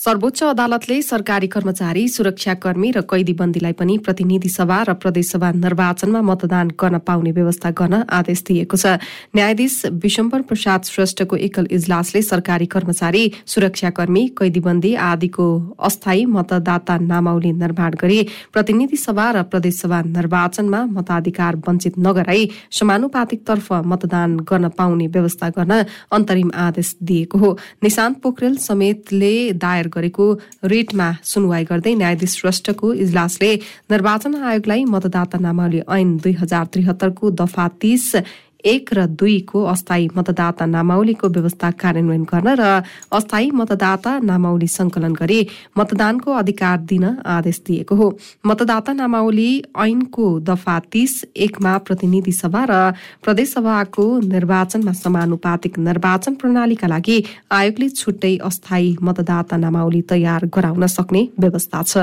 सर्वोच्च अदालतले सरकारी कर्मचारी सुरक्षाकर्मी र कैदीबन्दीलाई पनि प्रतिनिधि सभा र प्रदेशसभा निर्वाचनमा मतदान गर्न पाउने व्यवस्था गर्न आदेश दिएको छ। न्यायाधीश विशम्बर प्रसाद श्रेष्ठको एकल इजलासले सरकारी कर्मचारी सुरक्षाकर्मी कैदीबन्दी आदिको अस्थायी मतदाता नामावली निर्माण गरी प्रतिनिधि सभा र प्रदेशसभा निर्वाचनमा मताधिकार वञ्चित नगराई समानुपातिकतर्फ मतदान गर्न पाउने व्यवस्था गर्न अन्तरिम आदेश दिएको हो। निशान्त पोखरेल समेतले दायर गरेको रिटमा सुनवाई गर्दै न्यायाधीश श्रेष्ठको इजलासले निर्वाचन आयोगलाई मतदाता नामावली ऐन दुई हजार त्रिहत्तरको दफा तीस एक र दुईको अस्थायी मतदाता नामावलीको व्यवस्था कार्यान्वयन गर्न र अस्थायी मतदाता नामावली संकलन गरी मतदानको अधिकार दिन आदेश दिएको हो। मतदाता नामावली ऐनको दफा तीस एकमा प्रतिनिधि सभा र प्रदेशसभाको निर्वाचनमा समानुपातिक निर्वाचन प्रणालीका लागि आयोगले छुट्टै अस्थायी मतदाता नामावली तयार गराउन सक्ने व्यवस्था छ।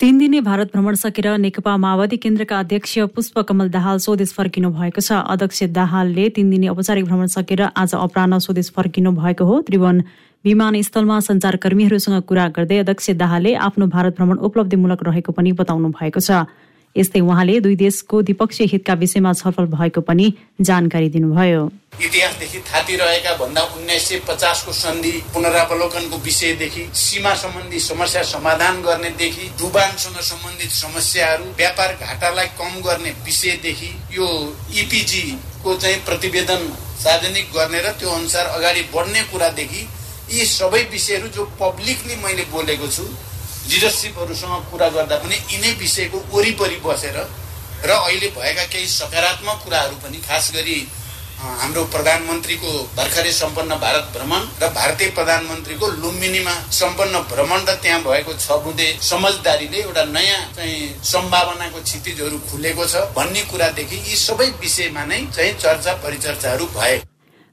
तीन दिने भारत भ्रमण सकेर नेकपा माओवादी केन्द्रका अध्यक्ष पुष्पकमल दाहाल स्वदेश फर्किनु भएको छ। अध्यक्ष दाहालले तीन दिने औपचारिक भ्रमण सकेर आज अपराह स्वदेश फर्किनु भएको हो। त्रिभुवन विमानस्थलमा सञ्चारकर्मीहरूसँग कुरा गर्दै अध्यक्ष दाहालले आफ्नो भारत भ्रमण उपलब्धिमूलक रहेको पनि बताउनु भएको छ। यस्तै उहाँले दुई देशको द्विपक्षीय हितका विषयमा छलफल भएको पनि जानकारी दिनुभयो। इतिहासदेखि थाती रहेका भन्दा उन्नाइस सय पचासको सन्धि पुनरावलोकनको विषयदेखि सीमा सम्बन्धी समस्या समाधान गर्नेदेखि डुबानसँग सम्बन्धित समस्याहरू व्यापार घाटालाई कम गर्ने विषयदेखि यो इपिजीको चाहिँ प्रतिवेदन सार्वजनिक गर्ने र त्यो अनुसार अगाडि बढ्ने कुरादेखि यी सबै विषयहरू जो पब्लिकली मैले बोलेको छु लिडरसिपहरूसँग कुरा गर्दा पनि यिनै विषयको वरिपरि बसेर र अहिले भएका केही सकारात्मक कुराहरू पनि खास गरी हाम्रो प्रधानमन्त्रीको भर्खरै सम्पन्न भारत भ्रमण र भारतीय प्रधानमन्त्रीको लुम्बिनीमा सम्पन्न भ्रमण र त्यहाँ भएको छ बुँदे समझदारीले एउटा नयाँ चाहिँ सम्भावनाको क्षितिजहरू खुलेको छ भन्ने कुरादेखि यी सबै विषयमा नै चाहिँ चर्चा परिचर्चाहरू भए।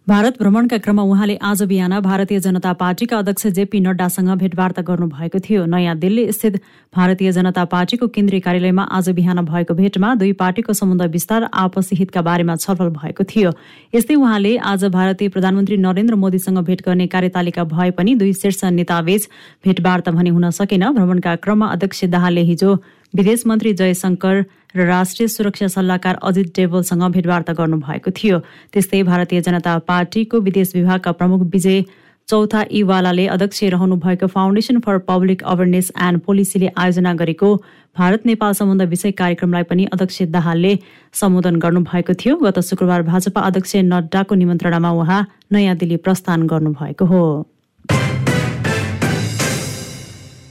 भारत भ्रमणका क्रममा उहाँले आज बिहान भारतीय जनता पार्टीका अध्यक्ष जेपी नड्डासँग भेटवार्ता गर्नुभएको थियो। नयाँ दिल्ली स्थित भारतीय जनता पार्टीको केन्द्रीय कार्यालयमा आज बिहान भएको भेटमा दुई पार्टीको सम्बन्ध विस्तार आपसी हितका बारेमा छलफल भएको थियो। यस्तै उहाँले आज भारतीय प्रधानमन्त्री नरेन्द्र मोदीसँग भेट गर्ने कार्यतालिका भए पनि दुई शीर्ष नेताबीच भेटवार्ता भने हुन सकेन। भ्रमणका क्रममा अध्यक्ष दाहालले हिजो विदेश मन्त्री जयशंकर र राष्ट्रिय सुरक्षा सल्लाहकार अजित डेवलसँग भेटवार्ता गर्नुभएको थियो। त्यस्तै भारतीय जनता पार्टीको विदेश विभागका प्रमुख विजय चौथा इवालाले अध्यक्ष रहनु भएको foundation for public awareness and पोलिसीले आयोजना गरेको भारत नेपाल सम्बन्ध विषय कार्यक्रमलाई पनि अध्यक्ष दाहालले सम्बोधन गर्नुभएको थियो। गत शुक्रबार भाजपा अध्यक्ष नड्डाको निमन्त्रणामा उहाँ नयाँ दिल्ली प्रस्थान गर्नुभएको हो।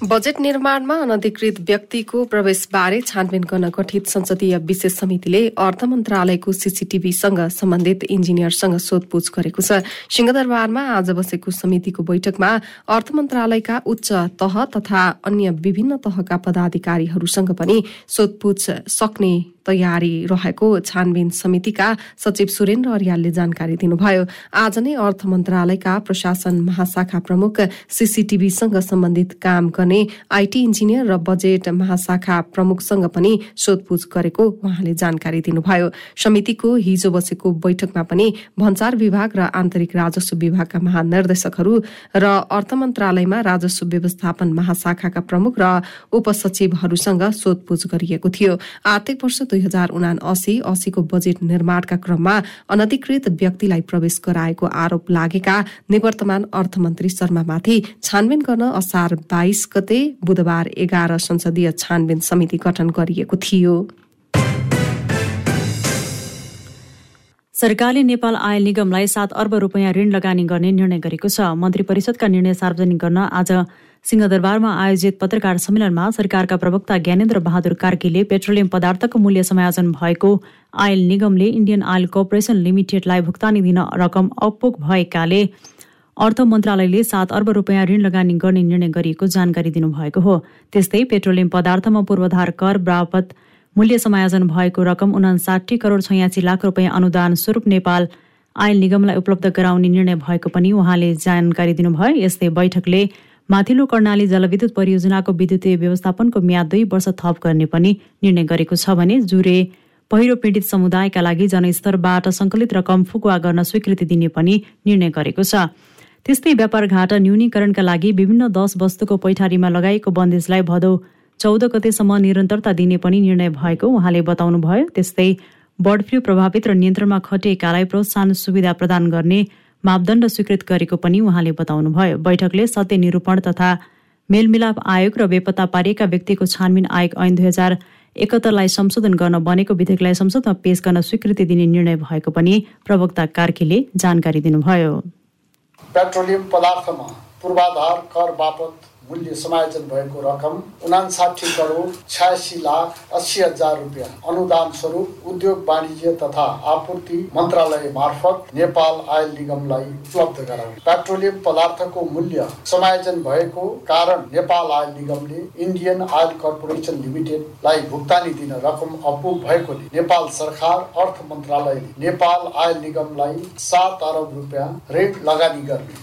बजेट निर्माणमा अनधिकृत व्यक्तिको प्रवेशबारे छानबिन गर्न गठित संसदीय विशेष समितिले अर्थ मन्त्रालयको सीसीटीभीसँग सम्बन्धित इन्जिनियरसँग सोधपूछ गरेको छ। सिंहदरबारमा आज बसेको समितिको बैठकमा अर्थ मन्त्रालयका उच्च तह तथा अन्य विभिन्न तहका पदाधिकारीहरूसँग पनि सोधपूछ सक्ने तयारी रहेको छानबिन समितिका सचिव सुरेन्द्र अर्यालले जानकारी दिनुभयो। आज नै अर्थ मन्त्रालयका प्रशासन महाशाखा प्रमुख सीसीटीभीसँग सम्बन्धित काम गर्ने आइटी इन्जिनियर र बजेट महाशाखा प्रमुखसँग पनि सोधपूछ गरेको उहाँले जानकारी दिनुभयो। समितिको हिजो बसेको बैठकमा पनि भन्सार विभाग र आन्तरिक राजस्व विभागका महानिर्देशकहरू र अर्थ मन्त्रालयमा राजस्व व्यवस्थापन महाशाखाका प्रमुख र उपसचिवहरूसँग सोधपूछ गरिएको थियो। आर्थिक वर्ष दुई हजार उना असी असीको बजेट निर्माणका क्रममा अनधिकृत व्यक्तिलाई प्रवेश गराएको आरोप लागेका निवर्तमान अर्थमन्त्री शर्मामाथि छानबिन गर्न असार बाइस गते बुधबार एघार संसदीय छानबिन समिति गठन गरिएको थियो। सरकारले नेपाल आयल निगमलाई सात अर्ब रुपियाँ ऋण लगानी गर्ने निर्णय गरेको छ। मन्त्री परिषदका निर्णय सार्वजनिक गर्न आज सिंहदरबारमा आयोजित पत्रकार सम्मेलनमा सरकारका प्रवक्ता ज्ञानेन्द्र बहादुर कार्कीले पेट्रोलियम पदार्थको मूल्य समायोजन भएको आयल निगमले इन्डियन आयल कर्पोरेसन लिमिटेडलाई भुक्तानी दिन रकम अपुग भएकाले अर्थ मन्त्रालयले सात अर्ब रुपियाँ ऋण लगानी गर्ने निर्णय गरिएको जानकारी दिनुभएको हो। त्यस्तै पेट्रोलियम पदार्थमा पूर्वाधार कर बापत मूल्य समायोजन भएको रकम उनासाठी करोड छयासी लाख रुपियाँ अनुदान स्वरूप नेपाल आयल निगमलाई उपलब्ध गराउने निर्णय भएको पनि उहाँले जानकारी दिनुभयो। यस्तै बैठकले माथिल्लो कर्णाली जलविद्युत परियोजनाको विद्युतीय व्यवस्थापनको म्याद दुई वर्ष थप गर्ने पनि निर्णय गरेको छ भने जुरे पहिरो पीडित समुदायका लागि जनस्तरबाट सङ्कलित रकम फुकुवा गर्न स्वीकृति दिने पनि निर्णय गरेको छ। त्यस्तै व्यापार घाटा न्यूनीकरणका लागि विभिन्न दस वस्तुको पैठारीमा लगाइएको बन्देजलाई भदौ चौध गतेसम्म निरन्तरता दिने पनि निर्णय भएको उहाँले बताउनुभयो। त्यस्तै बर्ड फ्लू प्रभावित र नियन्त्रणमा खटिएकालाई प्रोत्साहन सुविधा प्रदान गर्ने मापदण्ड स्वीकृत गरेको पनि उहाँले बताउनुभयो। बैठकले सत्य निरूपण तथा मेलमिलाप आयोग र बेपत्ता पारिएका व्यक्तिको छानबिन आयोग ऐन दुई हजार एकहत्तरलाई संशोधन गर्न बनेको विधेयकलाई संसदमा पेश गर्न स्वीकृति दिने निर्णय भएको पनि प्रवक्ता कार्कीले जानकारी दिनुभयो। पेट्रोलियम पदार्थमा पूर्वाधार कर बापत मूल्य समायोजन भएको रकम उनासाठी करोड छयासी लाख अस्सी हजार रुपियाँ। अनुदान स्वरूप उद्योग वाणिज्य तथा आपूर्ति मन्त्रालय मार्फत नेपाल आयल निगमलाई उपलब्ध गराउने। पेट्रोलियम पदार्थको मूल्य समायोजन भएको कारण नेपाल आयल निगमले इन्डियन आयल कर्पोरेसन लिमिटेडलाई भुक्तानी दिन रकम अपुग भएकोले नेपाल सरकार अर्थ मन्त्रालयले नेपाल आयल निगमलाई सात अरब रुपियाँ ऋण लगानी गर्ने।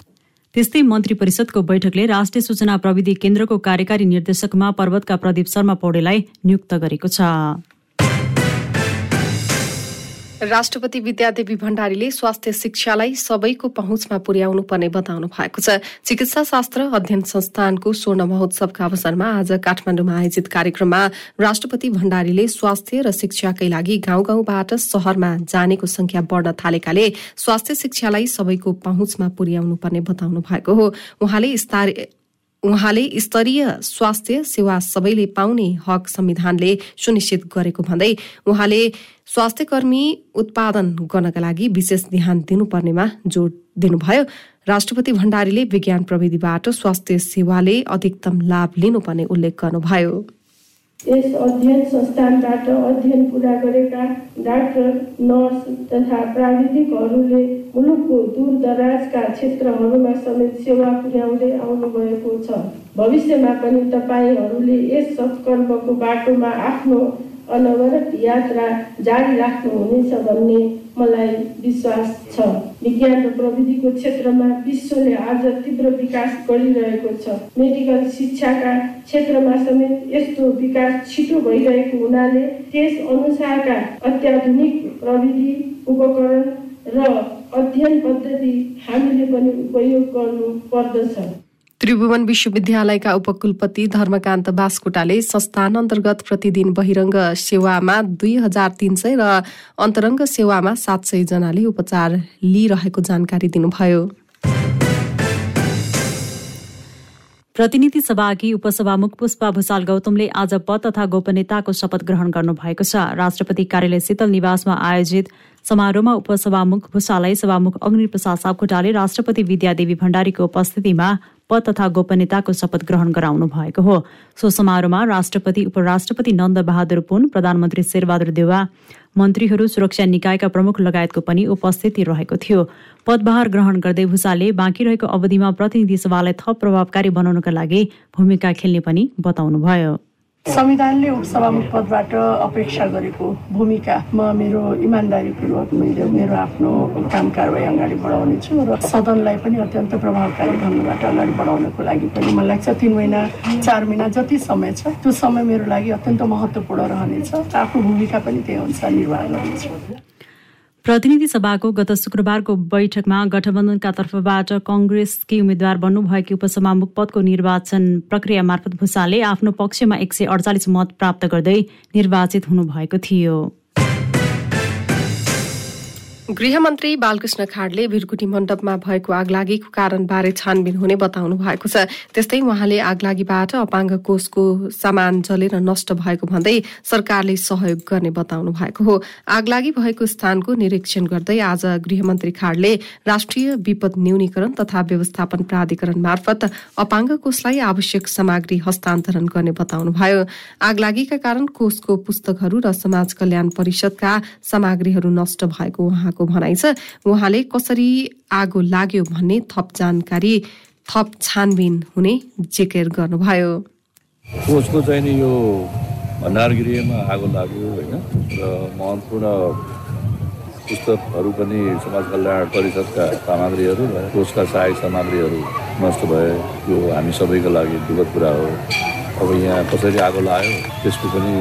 त्यस्तै मन्त्री परिषदको बैठकले राष्ट्रिय सूचना प्रविधि केन्द्रको कार्यकारी निर्देशकमा पर्वतका प्रदीप शर्मा पौडेलाई नियुक्त गरेको छ। राष्ट्रपति विद्यादेवी भण्डारीले स्वास्थ्य शिक्षालाई सबैको पहुँचमा पुर्याउनु पर्ने बताउनु भएको छ। चिकित्सा शास्त्र अध्ययन संस्थानको स्वर्ण महोत्सवका अवसरमा आज काठमाडौँमा आयोजित कार्यक्रममा राष्ट्रपति भण्डारीले स्वास्थ्य र शिक्षाकै लागि गाउँ गाउँबाट शहरमा जानेको संख्या बढ़न थालेकाले स्वास्थ्य शिक्षालाई सबैको पहुँचमा पुर्याउनु पर्ने बताउनु भएको हो। उहाँले उहाँले स्तरीय स्वास्थ्य सेवा सबैले पाउने हक संविधानले सुनिश्चित गरेको भन्दै उहाँले स्वास्थ्य कर्मी उत्पादन गर्नका लागि विशेष ध्यान दिनुपर्नेमा जोड दिनुभयो। राष्ट्रपति भण्डारीले विज्ञान प्रविधिबाट स्वास्थ्य सेवाले अधिकतम लाभ लिनुपर्ने उल्लेख गर्नुभयो। यस अध्ययन संस्थानबाट अध्ययन पुरा गरेका डाक्टर नर्स तथा प्राविधिकहरूले मुलुकको दूर दराजका क्षेत्रहरूमा समेत सेवा पुर्याउँदै आउनुभएको छ। भविष्यमा पनि तपाईँहरूले यस सत्कर्मको बाटोमा आफ्नो अनवरत यात्रा जारी राख्नुहुनेछ भन्ने मलाई विश्वास छ। विज्ञान र प्रविधिको क्षेत्रमा विश्वले आज तीव्र विकास गरिरहेको छ। मेडिकल शिक्षाका क्षेत्रमा समेत यस्तो विकास छिटो भइरहेको हुनाले त्यस अनुसारका अत्याधुनिक प्रविधि उपकरण र अध्ययन पद्धति हामीले पनि उपयोग गर्नु पर्दछ। त्रिभुवन विश्वविद्यालयका उपकुलपति धर्मकान्त बास्कोटाले संस्थान अन्तर्गत प्रतिदिन बहिरङ्ग सेवामा दुई हजार तीन सय र अन्तरङ्ग सेवामा सात सय जनाले उपचार लिइरहेको जानकारी दिनुभयो। प्रतिनिधि सभाकी उपसभामुख पुष्पा भूषाल गौतमले आज पद तथा गोपनीयताको शपथ ग्रहण गर्नुभएको छ। राष्ट्रपति कार्यालय शीतल निवासमा आयोजित समारोहमा उपसभामुख भूषाललाई सभामुख अग्निप्रसाद सापकोटाले राष्ट्रपति विद्यादेवी भण्डारीको उपस्थितिमा पद तथा गोपनीयताको शपथ ग्रहण गराउनु भएको हो। सो समारोहमा राष्ट्रपति उपराष्ट्रपति नन्द बहादुर पुन प्रधानमन्त्री शेरबहादुर देवा मन्त्रीहरू सुरक्षा निकायका प्रमुख लगायतको पनि उपस्थिति रहेको थियो। पदभार ग्रहण गर्दै भूषालले बाँकी रहेको अवधिमा प्रतिनिधि सभालाई थप प्रभावकारी बनाउनका लागि भूमिका खेल्ने पनि बताउनुभयो। संविधानले उपसभामुख पदबाट अपेक्षा गरेको भूमिकामा मेरो इमान्दारीपूर्वक मैले मेरो आफ्नो काम कारवाही अगाडि बढाउने छु र सदनलाई पनि अत्यन्त प्रभावकारी ढङ्गबाट अगाडि बढाउनको लागि पनि मलाई लाग्छ तिन महिना चार महिना जति समय छ त्यो समय मेरो लागि अत्यन्त महत्त्वपूर्ण रहनेछ। आफ्नो भूमिका पनि त्यही अनुसार निर्वाह गर्नेछु। प्रतिनिधि सभाको गत शुक्रबारको बैठकमा गठबन्धनका तर्फबाट कङ्ग्रेसकी उम्मेद्वार बन्नुभएकी उपसभामुख पदको निर्वाचन प्रक्रिया मार्फत भूषालले आफ्नो पक्षमा एक सय अडचालिस मत प्राप्त गर्दै निर्वाचित हुनुभएको थियो। गृहमन्त्री बालकृष्ण खाडले भिरकुटी मण्डपमा भएको आगलागीको कारणबारे छानबिन हुने बताउनु भएको छ। त्यस्तै उहाँले आगलागीबाट अपाङ्ग कोषको सामान जलेर नष्ट भएको भन्दै सरकारले सहयोग गर्ने बताउनु भएको हो। आगलागी भएको स्थानको निरीक्षण गर्दै आज गृहमन्त्री खाडले राष्ट्रिय विपद न्यूनीकरण तथा व्यवस्थापन प्राधिकरण मार्फत अपाङ्ग कोषलाई आवश्यक सामग्री हस्तान्तरण गर्ने बताउनुभयो आगलागीका कारण कोषको पुस्तकहरू र समाज कल्याण परिषदका सामग्रीहरू नष्ट भएको उहाँको उहाँको भनाइ छ। उहाँले कसरी आगो लाग्यो भन्ने थप जानकारी थप छानबिन हुने जिकिर गर्नुभयो। कोचको चाहिँ नि यो भण्डारगृहमा आगो लाग्यो होइन र महत्त्वपूर्ण पुस्तकहरू पनि समाज कल्याण परिषदका सामग्रीहरू र कोषका सहायक सामग्रीहरू नष्ट भए। यो हामी सबैको लागि दुःखद कुरा हो। अब यहाँ कसरी आगो लाग्यो त्यसको पनि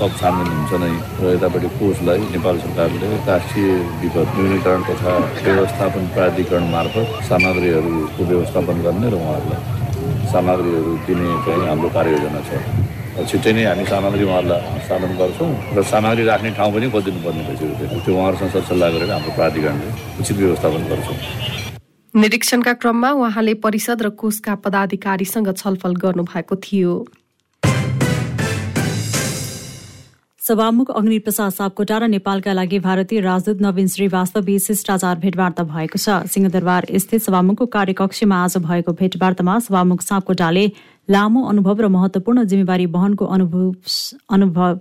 हुन्छ नै र यतापट्टि कोषलाई नेपाल सरकारले राष्ट्रिय विपद न्यूनीकरण तथा व्यवस्थापन प्राधिकरण मार्फत सामग्रीहरूको व्यवस्थापन गर्ने र उहाँहरूलाई सामग्रीहरू दिने चाहिँ हाम्रो कार्ययोजना छ। छिट्टै नै हामी सामग्री उहाँहरूलाई हस्तान्तरण गर्छौँ र सामग्री राख्ने ठाउँ पनि खोजिदिनु पर्ने भइसकेको त्यो उहाँहरूसँग सरसल्लाह गरेर हाम्रो प्राधिकरणले उचित व्यवस्थापन गर्छौँ। निरीक्षणका क्रममा उहाँले परिषद र कोषका पदाधिकारीसँग छलफल गर्नुभएको थियो। सभामुख अग्निप्रसाद सापकोटा र नेपालका लागि भारतीय राजदूत नवीन श्रीवास्तव बीच शिष्टाचार भेटवार्ता भएको छ। सिंहदरबार स्थित सभामुखको कार्यकक्षमा आज भएको भेटवार्तामा सभामुख सापकोटाले लामो अनुभव र महत्वपूर्ण जिम्मेवारी वहनको अनुभव अनुभव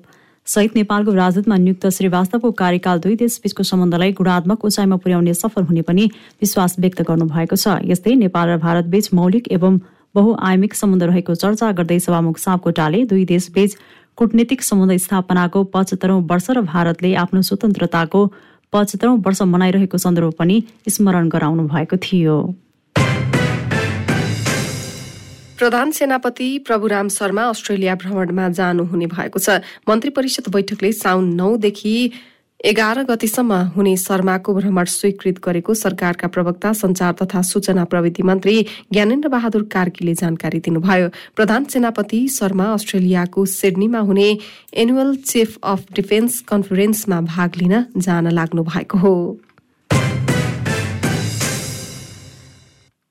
सहित नेपालको राजदूतमा नियुक्त श्रीवास्तवको कार्यकाल दुई देशबीचको सम्बन्धलाई गुणात्मक उचाइमा पुर्याउने सफल हुने पनि विश्वास व्यक्त गर्नुभएको छ। यस्तै नेपाल र भारतबीच मौलिक एवं बहुआयामिक सम्बन्ध रहेको चर्चा गर्दै सभामुख सापकोटाले दुई देशबीच कूटनीतिक सम्बन्ध स्थापनाको पचहत्तरौं वर्ष र भारतले आफ्नो स्वतन्त्रताको पचहत्तरौं वर्ष मनाइरहेको सन्दर्भ पनि स्मरण गराउनु भएको थियो। प्रधान सेनापति प्रभुराम शर्मा अस्ट्रेलिया भ्रमणमा जानुहुने भएको छ। मन्त्री परिषद बैठकले साउन नौदेखि एघार गतिसम्म हुने शर्माको भ्रमण स्वीकृत गरेको सरकारका प्रवक्ता संचार तथा सूचना प्रविधि मन्त्री ज्ञानेन्द्र बहादुर कार्कीले जानकारी दिनुभयो। प्रधान सेनापति शर्मा अस्ट्रेलियाको सिडनीमा हुने एनुअल चिफ अफ डिफेन्स कन्फरेन्समा भाग लिन जान लाग्नु भएको हो।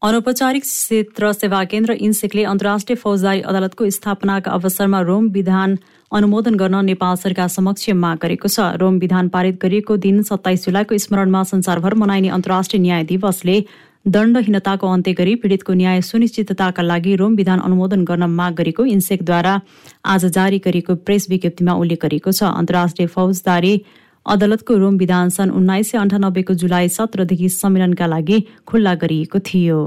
अनौपचारिक क्षेत्र सेवा केन्द्र इन्सेकले अन्तर्राष्ट्रिय फौजदारी अदालतको स्थापनाका अवसरमा रोम विधान अनुमोदन गर्न नेपाल सरकार समक्ष माग गरेको छ। रोम विधान पारित गरिएको दिन सत्ताइस जुलाईको स्मरणमा संसारभर मनाइने अन्तर्राष्ट्रिय न्याय दिवसले दण्डहीनताको अन्त्य गरी पीड़ितको न्याय सुनिश्चितताका लागि रोम विधान अनुमोदन गर्न माग गरेको इन्सेकद्वारा आज जारी गरिएको प्रेस विज्ञप्तिमा उल्लेख गरिएको छ। अन्तर्राष्ट्रिय फौजदारी अदालतको रोम विधान सन् उन्नाइस सय अन्ठानब्बेको जुलाई सत्रदेखि सम्मेलनका लागि खुल्ला गरिएको थियो।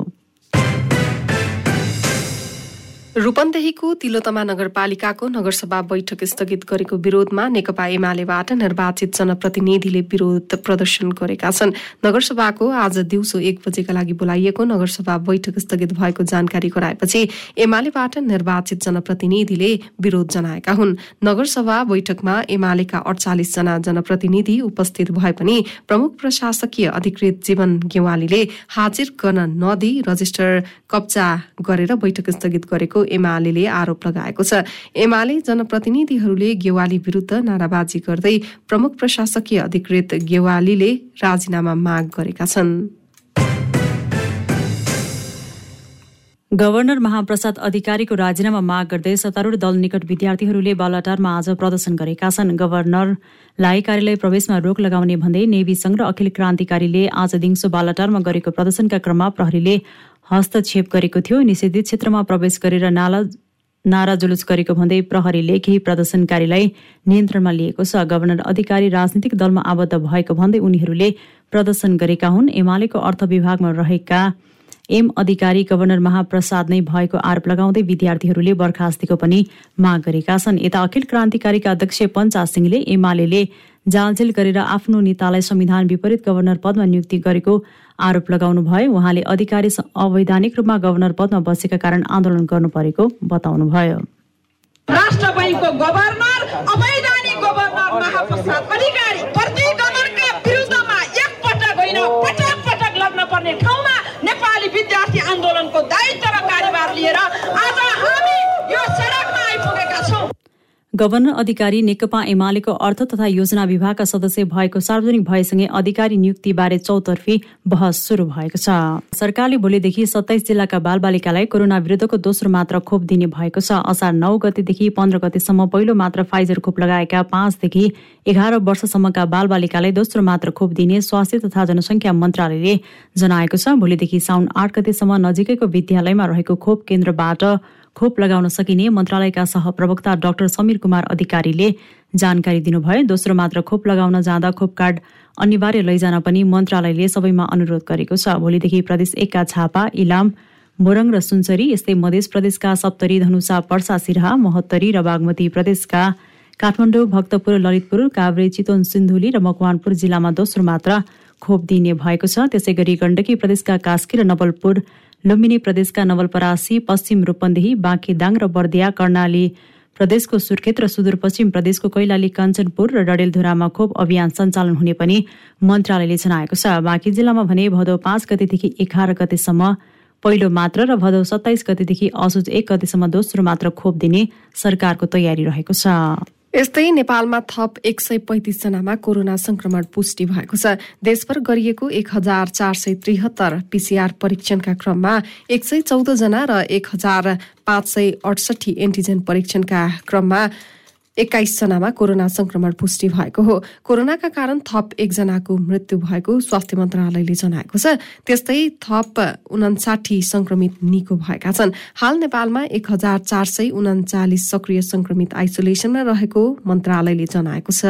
रूपन्देहीको तिलोतमा नगरपालिकाको नगरसभा बैठक स्थगित गरेको विरोधमा नेकपा एमालेबाट निर्वाचित जनप्रतिनिधिले विरोध प्रदर्शन गरेका छन्। नगरसभाको आज दिउँसो एक बजेका लागि बोलाइएको नगरसभा बैठक स्थगित भएको जानकारी गराएपछि एमालेबाट निर्वाचित जनप्रतिनिधिले विरोध जनाएका हुन्। नगरसभा बैठकमा एमालेका अडचालिस जना जनप्रतिनिधि उपस्थित भए पनि प्रमुख प्रशासकीय अधिकृत जीवन गेवालीले हाजिर गर्न नदिई रजिस्टर कब्जा गरेर बैठक स्थगित गरेको एमाले आरोप लगाएको छ। एमाले जनप्रतिनिधिहरूले गेवाली विरूद्ध नाराबाजी गर्दै प्रमुख प्रशासकीय अधिकृत गेवालीले राजीनामा माग गरेका छन्। गभर्नर महाप्रसाद अधिकारीको राजीनामा माग गर्दै सत्तारूढ दल निकट विद्यार्थीहरूले बालाटारमा आज प्रदर्शन गरेका छन्। गभर्नरलाई कार्यालय प्रवेशमा रोक लगाउने भन्दै नेवी संघ र अखिल क्रान्तिकारीले आज दिउँसो बालाटारमा गरेको प्रदर्शनका क्रममा प्रहरीले हस्तक्षेप गरेको थियो। निषेधित क्षेत्रमा प्रवेश गरेर नाला नारा जुलुस गरेको भन्दै प्रहरीले केही प्रदर्शनकारीलाई नियन्त्रणमा लिएको छ। गभर्नर अधिकारी राजनीतिक दलमा आबद्ध भएको भन्दै उनीहरूले प्रदर्शन गरेका हुन्। एमालेको अर्थ विभागमा रहेका एम अधिकारी गभर्नर महाप्रसाद नै भएको आरोप लगाउँदै विद्यार्थीहरूले बर्खास्तीको पनि माग गरेका छन्। यता अखिल क्रान्तिकारीका अध्यक्ष पञ्चा सिंहले एमाले जालझेल गरेर आफ्नो नेतालाई संविधान विपरीत गभर्नर पदमा नियुक्ति गरेको आरोप लगाउनु भयो। उहाँले अधिकारी अवैधानिक रूपमा गभर्नर पदमा बसेका कारण आन्दोलन गर्नु परेको बताउनुभयो राष्ट्र बैङ्कको गभर्नर अवैधानिक गभर्नर महाप्रसाद अधिकारी प्रति गभर्नरका विरुद्धमा एकपटक होइन पटक पटक लग्न पर्ने ठाउँमा नेपाली विद्यार्थी आन्दोलनको दायित्व र कार्यभार लिएर आज हामी यो गभर्नर अधिकारी नेकपा एमालेको अर्थ तथा योजना विभागका सदस्य भएको सार्वजनिक भएसँगै अधिकारी नियुक्तिबारे चौतर्फी बहस सुरु भएको छ। सरकारले भोलिदेखि सत्ताइस जिल्लाका बालबालिकालाई कोरोना विरुद्धको दोस्रो मात्र खोप दिने भएको छ। असार नौ गतेदेखि पन्ध्र गतेसम्म पहिलो मात्र फाइजर खोप लगाएका पाँचदेखि एघार वर्षसम्मका बालबालिकालाई दोस्रो मात्र खोप दिने स्वास्थ्य तथा जनसङ्ख्या मन्त्रालयले जनाएको छ। भोलिदेखि साउन आठ गतेसम्म नजिकैको विद्यालयमा रहेको खोप केन्द्रबाट खोप लगाउन सकिने मन्त्रालयका सहप्रवक्ता डाक्टर समीर कुमार अधिकारीले जानकारी दिनुभयो दोस्रो मात्र खोप लगाउन जाँदा खोप कार्ड अनिवार्य लैजान पनि मन्त्रालयले सबैमा अनुरोध गरेको छ। भोलिदेखि प्रदेश एकका छापा इलाम मोरङ र सुनसरी यस्तै मध्य प्रदेशका सप्तरी धनुषा पर्सा सिरहा महोत्तरी र बागमती प्रदेशका काठमाडौँ भक्तपुर ललितपुर काभ्रे चितवन सिन्धुली र मकवानपुर जिल्लामा दोस्रो मात्रा खोप दिइने भएको छ। त्यसै गरी गण्डकी प्रदेशका कास्की र नवलपुर लुम्बिनी प्रदेशका नवलपरासी पश्चिम रूपन्देही बाँकेदाङ र बर्दिया कर्णाली प्रदेशको सुर्खेत र सुदूरपश्चिम प्रदेशको कैलाली कञ्चनपुर र डडेलधुरामा खोप अभियान सञ्चालन हुने पनि मन्त्रालयले जनाएको छ। बाँकी जिल्लामा भने भदौ पाँच गतेदेखि एघार गतेसम्म पहिलो मात्र र भदौ सत्ताइस गतेदेखि असोज एक गतेसम्म दोस्रो मात्र खोप दिने सरकारको तयारी रहेको छ। यस्तै नेपालमा थप एक सय पैँतिस जनामा कोरोना संक्रमण पुष्टि भएको छ। देशभर गरिएको एक हजार चार सय त्रिहत्तर पिसिआर परीक्षणका क्रममा एक सय चौध जना र एक हजार पाँच सय अडसठी एन्टिजेन परीक्षणका क्रममा एक्काइसजनामा कोरोना संक्रमण पुष्टि भएको हो। कोरोनाका कारण थप एकजनाको मृत्यु भएको स्वास्थ्य मन्त्रालयले जनाएको छ। त्यस्तै थप उनासाठी संक्रमित निको भएका छन्। हाल नेपालमा एक हजार चार सय उनाचालिस सक्रिय संक्रमित आइसोलेसनमा रहेको मन्त्रालयले जनाएको छ।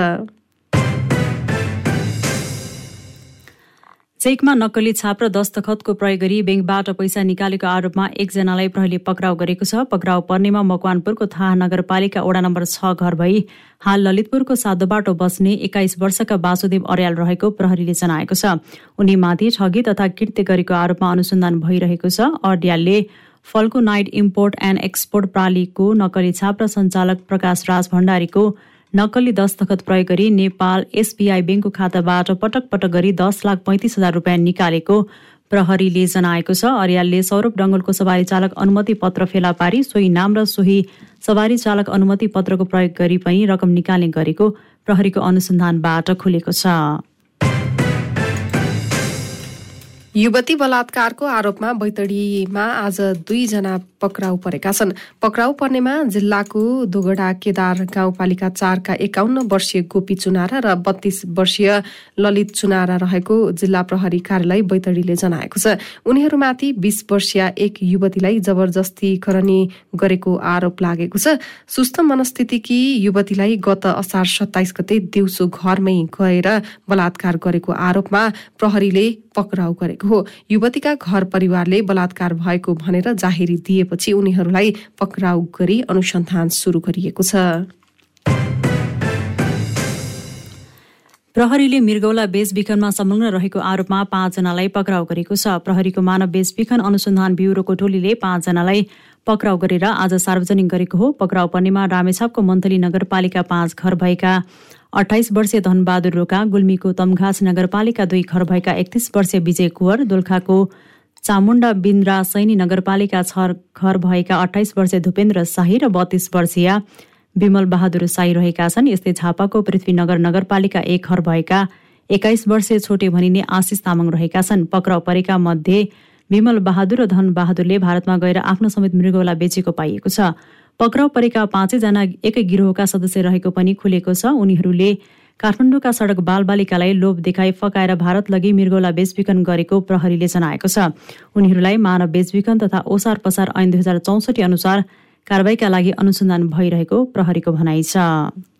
चेकमा नक्कली छाप र दस्तखतको प्रयोग गरी ब्याङ्कबाट पैसा निकालेको आरोपमा एकजनालाई प्रहरीले पक्राउ गरेको छ। पक्राउ पर्नेमा मकवानपुरको थाहा नगरपालिका वडा नम्बर छ घर भई हाल ललितपुरको साधोबाटो बस्ने एक्काइस वर्षका वासुदेव अर्याल रहेको प्रहरीले जनाएको छ। उनीमाथि ठगी तथा कृत्य गरेको आरोपमा अनुसन्धान भइरहेको छ। अर्यालले Falco Knight import and export प्रालीको नक्कली छाप र सञ्चालक प्रकाश राज भण्डारीको नक्कली दस्तखत प्रयोग गरी नेपाल एसबीआई ब्याङ्कको खाताबाट पटक पटक गरी दस लाख पैँतिस हजार रुपियाँ निकालेको प्रहरीले जनाएको छ। अर्यालले सौरभ डङ्गलको सवारी चालक अनुमति पत्र फेला पारी सोही नाम र सोही सवारी चालक अनुमति पत्रको प्रयोग गरी पनि रकम निकाल्ने गरेको प्रहरीको अनुसन्धानबाट खुलेको छ। युवती बलात्कारको आरोपमा बैतडीमा आज दुईजना पक्राउ परेका छन्। पक्राउ पर्नेमा जिल्लाको दोगडा केदार गाउँपालिका चारका एकाउन्न वर्षीय गोपी चुनारा र बत्तीस वर्षीय ललित चुनारा रहेको जिल्ला प्रहरी कार्यालय बैतडीले जनाएको छ। उनीहरूमाथि बीस वर्षीय एक युवतीलाई जबरजस्तीकरणी गरेको आरोप लागेको छ। सुस्त मनस्थितिकी युवतीलाई गत असार सत्ताइस गते दिउँसो घरमै गएर बलात्कार गरेको आरोपमा प्रहरीले पक्राउ गरेको हो। युवतीका घर परिवारले बलात्कार भएको भनेर जाहेरी दिएपछि उनीहरूलाई पक्राउ गरी अनुसन्धान सुरु गरिएको छ। प्रहरीले मृगौला बेचबिखनमा संलग्न रहेको आरोपमा पाँचजनालाई पक्राउ गरेको छ। प्रहरीको मानव बेचबिखन अनुसन्धान ब्युरोको टोलीले पाँचजनालाई पक्राउ गरेर आज सार्वजनिक गरेको हो। पक्राउ पर्नेमा रामेछापको मन्थली नगरपालिका पाँच घर भएका अठाइस वर्षीय धनबहादुर रोका गुल्मीको तमघास नगरपालिका दुई घर भएका एकतिस वर्षीय विजय कुवर दोलखाको चामुण्डा बिन्द्रा सैनी नगरपालिका छ घर भएका अठाइस वर्षीय धुपेन्द्र शाही र बत्तीस वर्षीय विमल बहादुर साई रहेका छन्। यस्तै झापाको पृथ्वीनगर नगरपालिका एक घर भएका एक्काइस वर्षीय छोटे भनिने आशिष तामाङ रहेका छन्। पक्राउ परेका मध्ये विमल बहादुर र धन बहादुरले भारतमा गएर आफ्नो समेत मृगौला बेचेको पाइएको छ। पक्राउ परेका पाँचैजना एकै गिरोहका सदस्य रहेको पनि खुलेको छ। उनीहरूले काठमाडौँका सडक बालबालिकालाई लोभ देखाई फकाएर भारत लगी मृगौला बेचबिखन गरेको प्रहरीले जनाएको छ। उनीहरूलाई मानव बेचबिखन तथा ओसार पसार ऐन दुई हजार चौसठी अनुसार कारवाहीका लागि अनुसन्धान भइरहेको प्रहरीको भनाइ छ।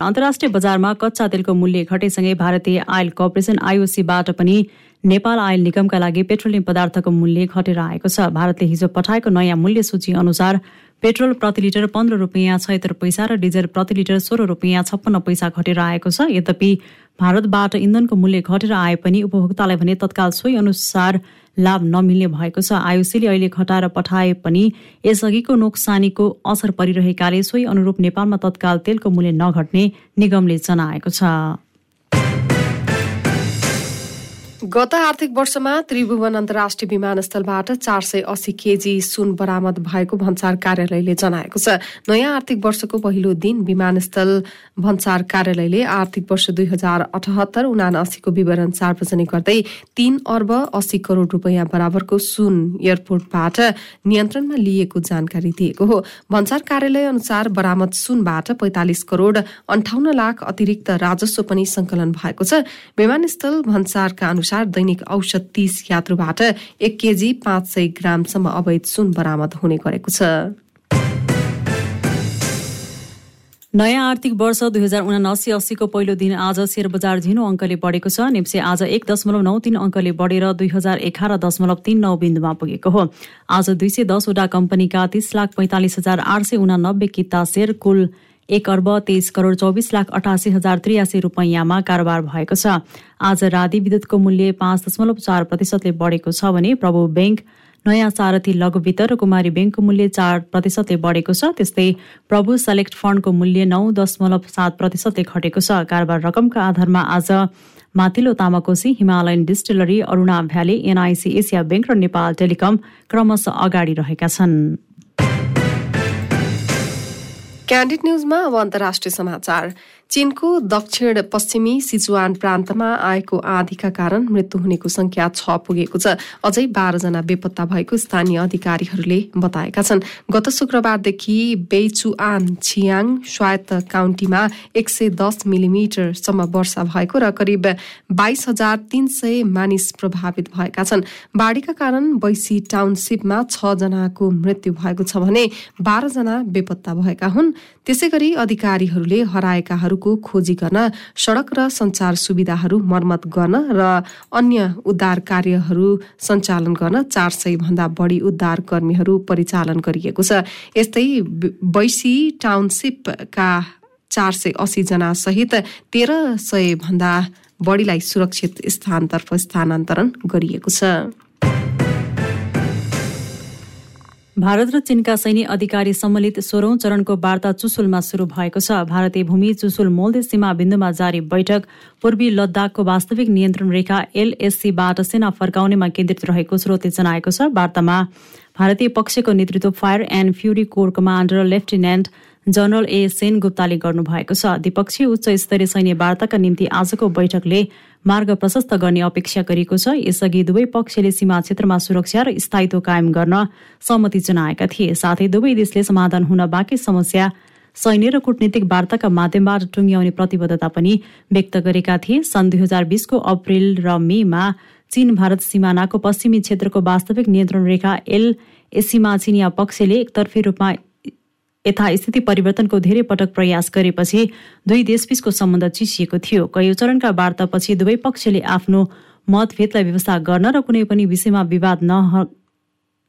अन्तर्राष्ट्रिय बजारमा कच्चा तेलको मूल्य घटेसँगै भारतीय आयल कर्पोरेसन आइओसीबाट पनि नेपाल आयल निगमका लागि पेट्रोलियम पदार्थको मूल्य घटेर आएको छ। भारतले हिजो पठाएको नयाँ मूल्य सूची अनुसार पेट्रोल प्रति लिटर पन्ध्र रुपियाँ छयत्तर पैसा र डिजल प्रति लिटर सोह्र रुपियाँ छप्पन्न पैसा घटेर आएको छ। यद्यपि भारतबाट इन्धनको मूल्य घटेर आए पनि उपभोक्तालाई भने तत्काल सोही अनुसार लाभ नमिल्ने भएको छ। आयुसीले अहिले घटाएर पठाए पनि यसअघिको नोक्सानीको असर परिरहेकाले सोही अनुरूप नेपालमा तत्काल तेलको मूल्य नघट्ने निगमले जनाएको छ। गत आर्थिक वर्षमा त्रिभुवन अन्तर्राष्ट्रिय विमानस्थलबाट चार सय अस्सी केजी सुन बरामद भएको भन्सार कार्यालयले जनाएको छ। नयाँ आर्थिक वर्षको पहिलो दिन विमानस्थल भन्सार कार्यालयले आर्थिक वर्ष दुई हजार अठहत्तर उनासीको विवरण सार्वजनिक गर्दै तीन अर्ब अस्सी करोड़ रूपियाँ बराबरको सुन एयरपोर्टबाट नियन्त्रणमा लिएको जानकारी दिएको हो। भन्सार कार्यालय अनुसार बरामद सुनबाट पैंतालिस करोड़ अन्ठाउन्न लाख अतिरिक्त राजस्व पनि संकलन भएको छ। विमानस्थल भन्सारका अनुसार दैनिक औषध तीस यात्रुबाट एक केजी पाँच सय ग्रामसम्म अवैध सुन बरामद हुने गरेको छ। नयाँ आर्थिक वर्ष दुई हजार उनासी अस्सीको पहिलो दिन आज शेयर बजार झिनो अङ्कले बढेको छ। नेप्से आज एक दशमलव नौ तीन अङ्कले बढेर दुई हजार एघार दशमलव तीन नौ बिन्दुमा पुगेको हो। आज दुई सय दसवटा कम्पनीका तीस लाख पैंतालिस हजार आठ सय उनानब्बे किता शेयर कुल एक अर्ब तेइस करोड चौबिस लाख अठासी हजार त्रियासी रुपैयाँमा कारोबार भएको छ। आज राति विद्युतको मूल्य पाँच दशमलव चार प्रतिशतले बढेको छ भने प्रभु ब्याङ्क नयाँ सारथी लघु वित्त र कुमारी ब्याङ्कको मूल्य चार प्रतिशतले बढेको छ। त्यस्तै प्रभु सेलेक्ट फन्डको मूल्य नौ दशमलव सात प्रतिशतले घटेको छ। कारोबार रकमका आधारमा आज माथिल्लो Tamakoshi Himalayan distillery Aruna valley NIC Asia bank र नेपाल टेलिकम क्रमशः अगाडि रहेका छन्। क्यान्डिड न्युजमा अब अन्तर्राष्ट्रिय समाचार। चीनको दक्षिण पश्चिमी सिचुवान प्रान्तमा आएको आँधीका कारण मृत्यु हुनेको संख्या छ पुगेको छ। अझै बाह्रजना बेपत्ता भएको स्थानीय अधिकारीहरूले बताएका छन्। गत शुक्रबारदेखि बेचुआन छियाङ स्वायत्त काउन्टीमा एक सय दस मिलिमिटरसम्म वर्षा भएको र करिब बाइस हजार तीन सय मानिस प्रभावित भएका छन्। बाढीका कारण बैसी टाउनसिपमा छ जनाको मृत्यु भएको छ भने बाह्रजना बेपत्ता भएका हुन्। त्यसै गरी अधिकारीहरूले हराएकाहरूको खोजी गर्न सड़क र संचार सुविधाहरू मर्मत गर्न र अन्य उद्धार कार्यहरू सञ्चालन गर्न चार सय भन्दा बढी उद्धार कर्मीहरू परिचालन गरिएको छ। यस्तै बैसी टाउनसिपका चार सय अस्सी जना सहित तेह्र सय भन्दा बढीलाई सुरक्षित स्थानतर्फ स्थानान्तरण गरिएको छ। भारत र चीनका सैन्य अधिकारी सम्मिलित सोह्रौं चरणको वार्ता चुसुलमा शुरू भएको छ। भारतीय भूमि चुसुल मोल्दे सीमा बिन्दुमा जारी बैठक पूर्वी लद्दाखको वास्तविक नियन्त्रण रेखा एलएससीबाट सेना फर्काउनेमा केन्द्रित रहेको स्रोतले जनाएको छ। वार्तामा भारतीय पक्षको नेतृत्व fire and fury corps commander lieutenant general A Sen गुप्ताले गर्नुभएको छ। द्विपक्षीय उच्च स्तरीय सैन्य वार्ताका निम्ति आजको बैठकले मार्ग प्रशस्त गर्ने अपेक्षा गरिएको छ। यसअघि दुवै पक्षले सीमा क्षेत्रमा सुरक्षा र स्थायित्व कायम गर्न सहमति जनाएका थिए। साथै दुवै देशले समाधान हुन बाँकी समस्या सैन्य र कूटनीतिक वार्ताका माध्यमबाट टुङ्ग्याउने प्रतिबद्धता पनि व्यक्त गरेका थिए। सन् दुई हजार बिसको अप्रेल र मेमा चीन भारत सिमानाको पश्चिमी क्षेत्रको वास्तविक नियन्त्रण रेखा एल एसीमा चिनिया पक्षले एकतर्फी रूपमा यथास्थिति परिवर्तनको धेरै पटक प्रयास गरेपछि दुई देशबीचको सम्बन्ध चिसिएको थियो। कैयौं चरणका वार्तापछि दुवै पक्षले आफ्नो मतभेदलाई व्यवस्था गर्न र कुनै पनि विषयमा विवाद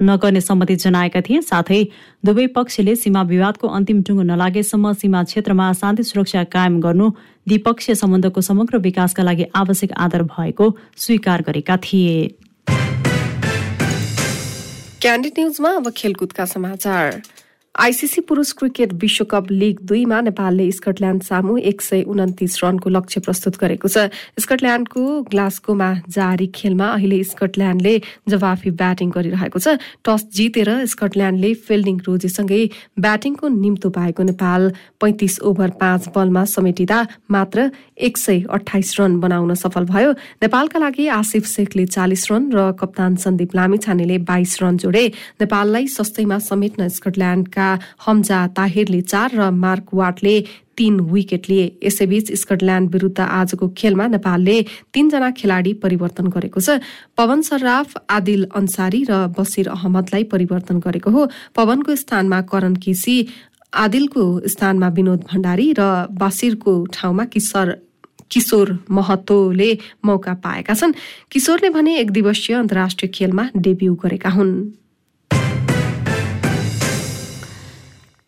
नगर्ने सम्मति जनाएका थिए। साथै दुवै पक्षले सीमा विवादको अन्तिम टुङ्गो नलागेसम्म सीमा क्षेत्रमा शान्ति सुरक्षा कायम गर्नु द्विपक्षीय सम्बन्धको समग्र विकासका लागि आवश्यक आधार भएको स्वीकार गरेका थिए। क्यान्डिड न्युजमा अब खेलकुदका समाचार। आइसिसी पुरुष क्रिकेट विश्वकप लिग दुईमा नेपालले स्कटल्याण्ड सामु एक सय उन्तिस रनको लक्ष्य प्रस्तुत गरेको छ। स्कटल्याण्डको ग्लास्कोमा जारी खेलमा अहिले स्कटल्याण्डले जवाफी ब्याटिङ गरिरहेको छ। टस जितेर स्कटल्याण्डले फिल्डिङ रोजेसँगै ब्याटिङको निम्तो पाएको नेपाल पैंतिस ओभर पाँच बलमा समेटिँदा मात्र एक सय अठाइस रन बनाउन सफल भयो। नेपालका लागि आसिफ शेखले चालिस रन र कप्तान सन्दीप लामिछानेले बाइस रन जोडे। नेपाललाई सस्तैमा समेट्न स्कटल्याण्डका हमजा ताहिरले चार र मार्क वाटले तीन विकेट लिए। यसैबीच स्कटल्याण्ड विरूद्ध आजको खेलमा नेपालले तीनजना खेलाडी परिवर्तन गरेको छ। पवन सर्राफ आदिल अन्सारी र बसिर अहमदलाई परिवर्तन गरेको हो। पवनको स्थानमा करण केसी आदिलको स्थानमा विनोद भण्डारी र बसिरको ठाउँमा किशोर किशोर महतोले मौका पाएका छन्। किशोरले भने एक दिवसीय अन्तर्राष्ट्रिय खेलमा डेब्यू गरेका हुन्।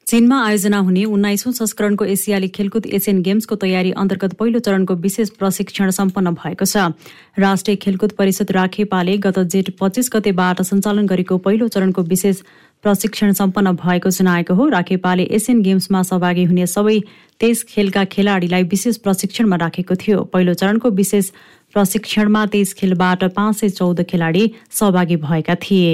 चीनमा आयोजना हुने उन्नाइसौं संस्करणको एसियाली खेलकुद एसियन गेम्सको तयारी अन्तर्गत पहिलो चरणको विशेष प्रशिक्षण सम्पन्न भएको छ। राष्ट्रिय खेलकुद परिषद राखेपाले गत जेठ पच्चिस गतेबाट सञ्चालन गरेको पहिलो चरणको विशेष प्रशिक्षण सम्पन्न भएको जनाएको हो। राखेपाले एसियन गेम्समा सहभागी हुने सबै तेइस खेलका खेलाडीलाई विशेष प्रशिक्षणमा राखेको थियो। पहिलो चरणको विशेष प्रशिक्षणमा तेइस खेलबाट पाँच सय चौध खेलाडी सहभागी भएका थिए।